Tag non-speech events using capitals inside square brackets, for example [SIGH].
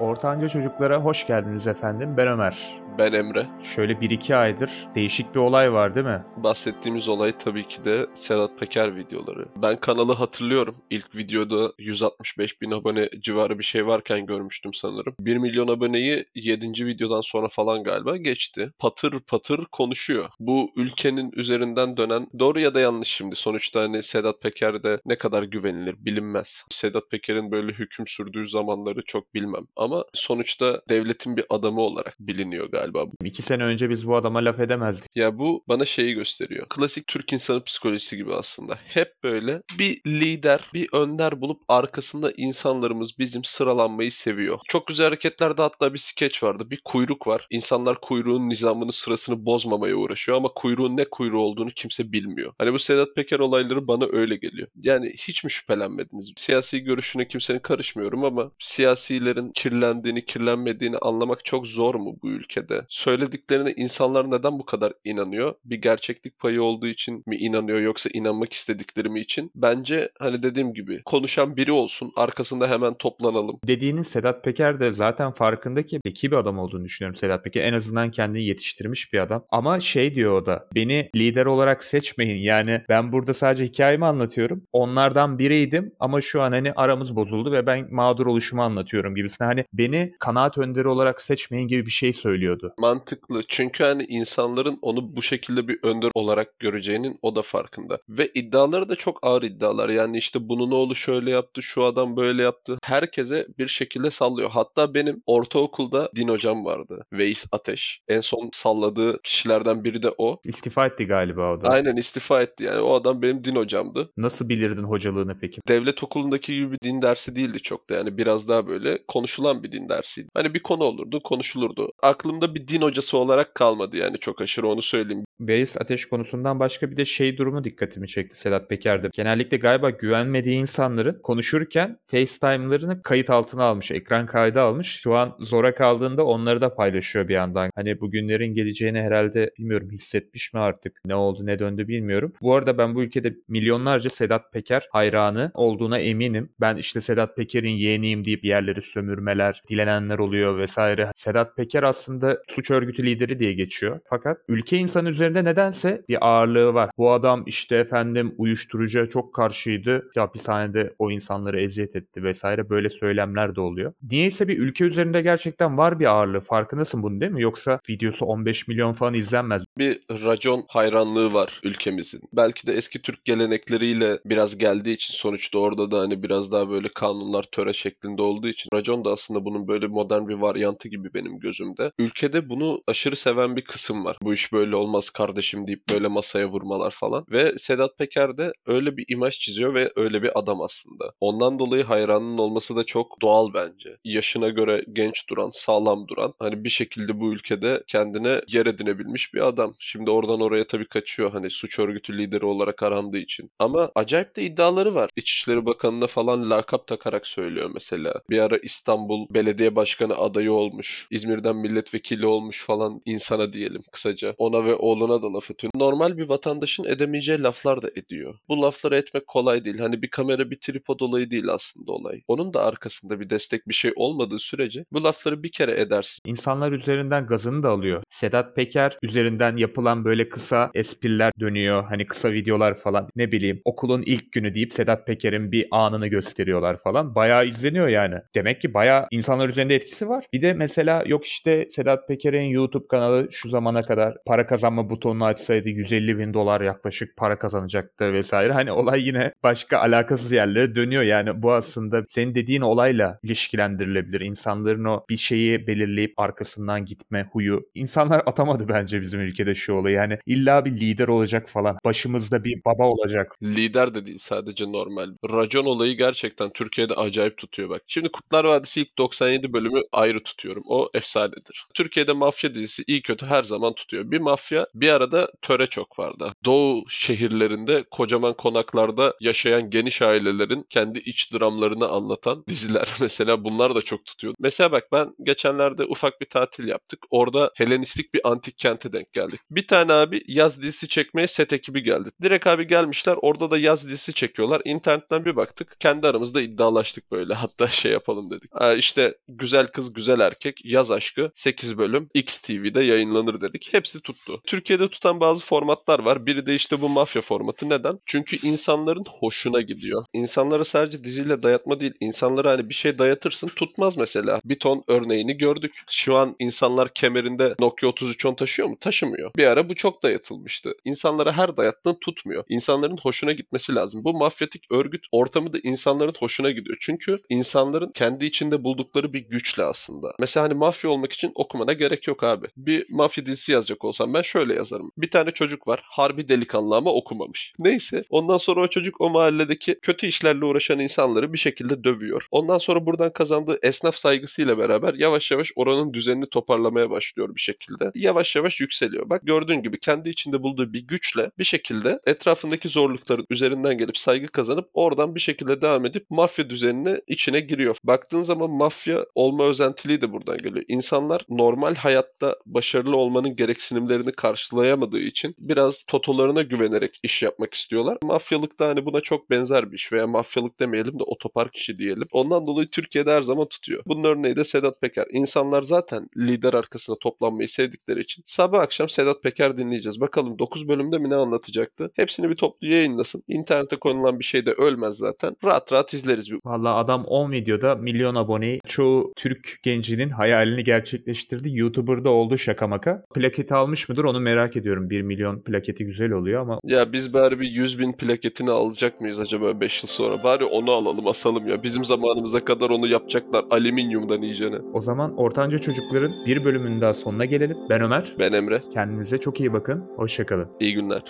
Ortanca Çocuklara hoş geldiniz efendim. Ben Ömer. Ben Emre. Şöyle 1-2 aydır değişik bir olay var değil mi? Bahsettiğimiz olay tabii ki de Sedat Peker videoları. Ben kanalı hatırlıyorum. İlk videoda 165 bin abone civarı bir şey varken görmüştüm sanırım. 1 milyon aboneyi 7. videodan sonra falan galiba geçti. Patır patır konuşuyor. Bu ülkenin üzerinden dönen doğru ya da yanlış şimdi. Sonuçta hani Sedat Peker de ne kadar güvenilir bilinmez. Sedat Peker'in böyle hüküm sürdüğü zamanları çok bilmem. Ama sonuçta devletin bir adamı olarak biliniyor galiba. 2 sene önce biz bu adama laf edemezdik. Ya bu bana şeyi gösteriyor. Klasik Türk insanı psikolojisi gibi aslında. Hep böyle bir lider, bir önder bulup arkasında insanlarımız bizim sıralanmayı seviyor. Çok güzel hareketlerde hatta bir skeç vardı. Bir kuyruk var. İnsanlar kuyruğun nizamını sırasını bozmamaya uğraşıyor ama kuyruğun ne kuyruğu olduğunu kimse bilmiyor. Hani bu Sedat Peker olayları bana öyle geliyor. Yani hiç mi şüphelenmediniz? Siyasi görüşüne kimsenin karışmıyorum ama siyasilerin kirlendiğini, kirlenmediğini anlamak çok zor mu bu ülkede? Söylediklerine insanlar neden bu kadar inanıyor? Bir gerçeklik payı olduğu için mi inanıyor yoksa inanmak istedikleri mi için? Bence hani dediğim gibi konuşan biri olsun arkasında hemen toplanalım. Dediğinin Sedat Peker de zaten farkında ki zeki bir adam olduğunu düşünüyorum Sedat Peker. En azından kendini yetiştirmiş bir adam. Ama şey diyor o da beni lider olarak seçmeyin. Yani ben burada sadece hikayemi anlatıyorum. Onlardan biriydim ama şu an hani aramız bozuldu ve ben mağdur oluşumu anlatıyorum gibisine. Hani beni kanaat önderi olarak seçmeyin gibi bir şey söylüyordu. Mantıklı çünkü hani insanların onu bu şekilde bir önder olarak göreceğinin o da farkında. Ve iddiaları da çok ağır iddialar. Yani işte bunun oğlu şöyle yaptı, şu adam böyle yaptı. Herkese bir şekilde sallıyor. Hatta benim ortaokulda din hocam vardı. Veys Ateş. En son salladığı kişilerden biri de o. İstifa etti galiba o da. Aynen istifa etti yani. O adam benim din hocamdı. Nasıl bilirdin hocalığını peki? Devlet okulundaki gibi bir din dersi değildi çok da. Yani biraz daha böyle konuşulan bir din dersiydi. Hani bir konu olurdu, konuşulurdu. Aklımda bir din hocası olarak kalmadı yani çok aşırı onu söyleyeyim. Veys ateş konusundan başka bir de şey durumu dikkatimi çekti Sedat Peker'de. Genellikle galiba güvenmediği insanların konuşurken FaceTime'larını kayıt altına almış, ekran kaydı almış. Şu an zora kaldığında onları da paylaşıyor bir yandan. Hani bu günlerin geleceğini herhalde bilmiyorum hissetmiş mi artık? Ne oldu ne döndü bilmiyorum. Bu arada ben bu ülkede milyonlarca Sedat Peker hayranı olduğuna eminim. Ben işte Sedat Peker'in yeğeniyim deyip yerleri sömürmeler, dilenenler oluyor vesaire. Sedat Peker aslında suç örgütü lideri diye geçiyor. Fakat ülke insanı üzerinde nedense bir ağırlığı var. Bu adam işte efendim uyuşturucuya çok karşıydı. İşte hapishanede o insanları eziyet etti vesaire böyle söylemler de oluyor. Niyeyse bir ülke üzerinde gerçekten var bir ağırlığı. Farkındasın bunu değil mi? Yoksa videosu 15 milyon falan izlenmez. Bir racon hayranlığı var ülkemizin. Belki de eski Türk gelenekleriyle biraz geldiği için sonuçta orada da hani biraz daha böyle kanunlar töre şeklinde olduğu için racon da aslında bunun böyle modern bir varyantı gibi benim gözümde. Ülkede bunu aşırı seven bir kısım var. Bu iş böyle olmaz kardeşim deyip böyle masaya vurmalar falan. Ve Sedat Peker de öyle bir imaj çiziyor ve öyle bir adam aslında. Ondan dolayı hayranının olması da çok doğal bence. Yaşına göre genç duran, sağlam duran, hani bir şekilde bu ülkede kendine yer edinebilmiş bir adam. Şimdi oradan oraya tabii kaçıyor hani suç örgütü lideri olarak arandığı için. Ama acayip de iddiaları var. İçişleri Bakanı'na falan lakap takarak söylüyor mesela. Bir ara İstanbul Belediye Başkanı adayı olmuş. İzmir'den milletvekili olmuş falan insana diyelim kısaca. Ona ve oğluna da laf atıyor. Normal bir vatandaşın edemeyeceği laflar da ediyor. Bu lafları etmek kolay değil. Hani bir kamera bir tripod olayı değil aslında olay. Onun da arkasında bir destek bir şey olmadığı sürece bu lafları bir kere edersin. İnsanlar üzerinden gazını da alıyor. Sedat Peker üzerinden yapılan böyle kısa espriler dönüyor. Hani kısa videolar falan. Ne bileyim okulun ilk günü deyip Sedat Peker'in bir anını gösteriyorlar falan. Bayağı izleniyor yani. Demek ki bayağı insanlar üzerinde etkisi var. Bir de mesela yok işte Sedat Peker'in YouTube kanalı şu zamana kadar para kazanma butonunu açsaydı 150 bin dolar yaklaşık para kazanacaktı vesaire. Hani olay yine başka alakasız yerlere dönüyor yani. Bu aslında senin dediğin olayla ilişkilendirilebilir. İnsanların o bir şeyi belirleyip arkasından gitme huyu. İnsanlar atamadı bence bizim ülkede şu olayı. Yani illa bir lider olacak falan. Başımızda bir baba olacak. Lider de değil sadece normal. Racon olayı gerçekten Türkiye'de acayip tutuyor bak. Şimdi Kurtlar Vadisi ilk 97 bölümü ayrı tutuyorum. O efsanedir. Türkiye'de mafya dizisi iyi kötü her zaman tutuyor. Bir mafya bir Bir arada töre çok vardı. Doğu şehirlerinde kocaman konaklarda yaşayan geniş ailelerin kendi iç dramlarını anlatan diziler [LAUGHS] mesela bunlar da çok tutuyor. Mesela bak ben geçenlerde ufak bir tatil yaptık. Orada Helenistik bir antik kente denk geldik. Bir tane abi yaz dizisi çekmeye set ekibi geldi. Direkt abi gelmişler orada da yaz dizisi çekiyorlar. İnternetten bir baktık. Kendi aramızda iddialaştık böyle. [LAUGHS] Hatta şey yapalım dedik. Aa, işte güzel kız güzel erkek yaz aşkı 8 bölüm XTV'de yayınlanır dedik. Hepsi tuttu. Türkiye'de tutan bazı formatlar var. Biri de işte bu mafya formatı. Neden? Çünkü insanların hoşuna gidiyor. İnsanlara sadece diziyle dayatma değil. İnsanlara hani bir şey dayatırsın tutmaz mesela. Bir ton örneğini gördük. Şu an insanlar kemerinde Nokia 3310 taşıyor mu? Taşımıyor. Bir ara bu çok dayatılmıştı. İnsanlara her dayattığın tutmuyor. İnsanların hoşuna gitmesi lazım. Bu mafyatik örgüt ortamı da insanların hoşuna gidiyor. Çünkü insanların kendi içinde buldukları bir güçle aslında. Mesela hani mafya olmak için okumana gerek yok abi. Bir mafya dizisi yazacak olsam ben şöyle yazarım. Bir tane çocuk var. Harbi delikanlı ama okumamış. Neyse. Ondan sonra o çocuk o mahalledeki kötü işlerle uğraşan insanları bir şekilde dövüyor. Ondan sonra buradan kazandığı esnaf saygısıyla beraber yavaş yavaş oranın düzenini toparlamaya başlıyor bir şekilde. Yavaş yavaş yükseliyor. Bak gördüğün gibi kendi içinde bulduğu bir güçle bir şekilde etrafındaki zorlukların üzerinden gelip saygı kazanıp oradan bir şekilde devam edip mafya düzenine içine giriyor. Baktığın zaman mafya olma özentiliği de buradan geliyor. İnsanlar normal hayatta başarılı olmanın gereksinimlerini karşılayamadığı için biraz totolarına güvenerek iş yapmak istiyorlar. Mafyalık da hani buna çok benzer bir iş veya mafyalık demeyelim de otopark işi diyelim. Ondan dolayı Türkiye'de her zaman tutuyor. Bunun örneği de Sedat Peker. İnsanlar zaten lider arkasına toplanmayı sevdikleri için sabah akşam Sedat Peker dinleyeceğiz. Bakalım 9 bölümde mi ne anlatacaktı? Hepsini bir toplu yayınlasın. İnternete konulan bir şey de ölmez zaten. Rahat rahat izleriz. Valla adam 10 videoda milyon aboneyi çoğu Türk gencinin hayalini gerçekleştirdi. YouTuber'da oldu şaka maka. Plaketi almış mıdır onu merak ediyorum. 1 milyon plaketi güzel oluyor ama Ya biz bari bir 100 bin plaketini alacak mıyız acaba 5 yıl sonra? Bari onu alalım asalım ya. Bizim zamanımıza kadar onu yapacaklar alüminyumdan iyicene. o zaman Ortanca Çocukların bir bölümünün daha sonuna gelelim. Ben Ömer. Ben Emre. Kendinize çok iyi bakın. Hoşçakalın. İyi günler.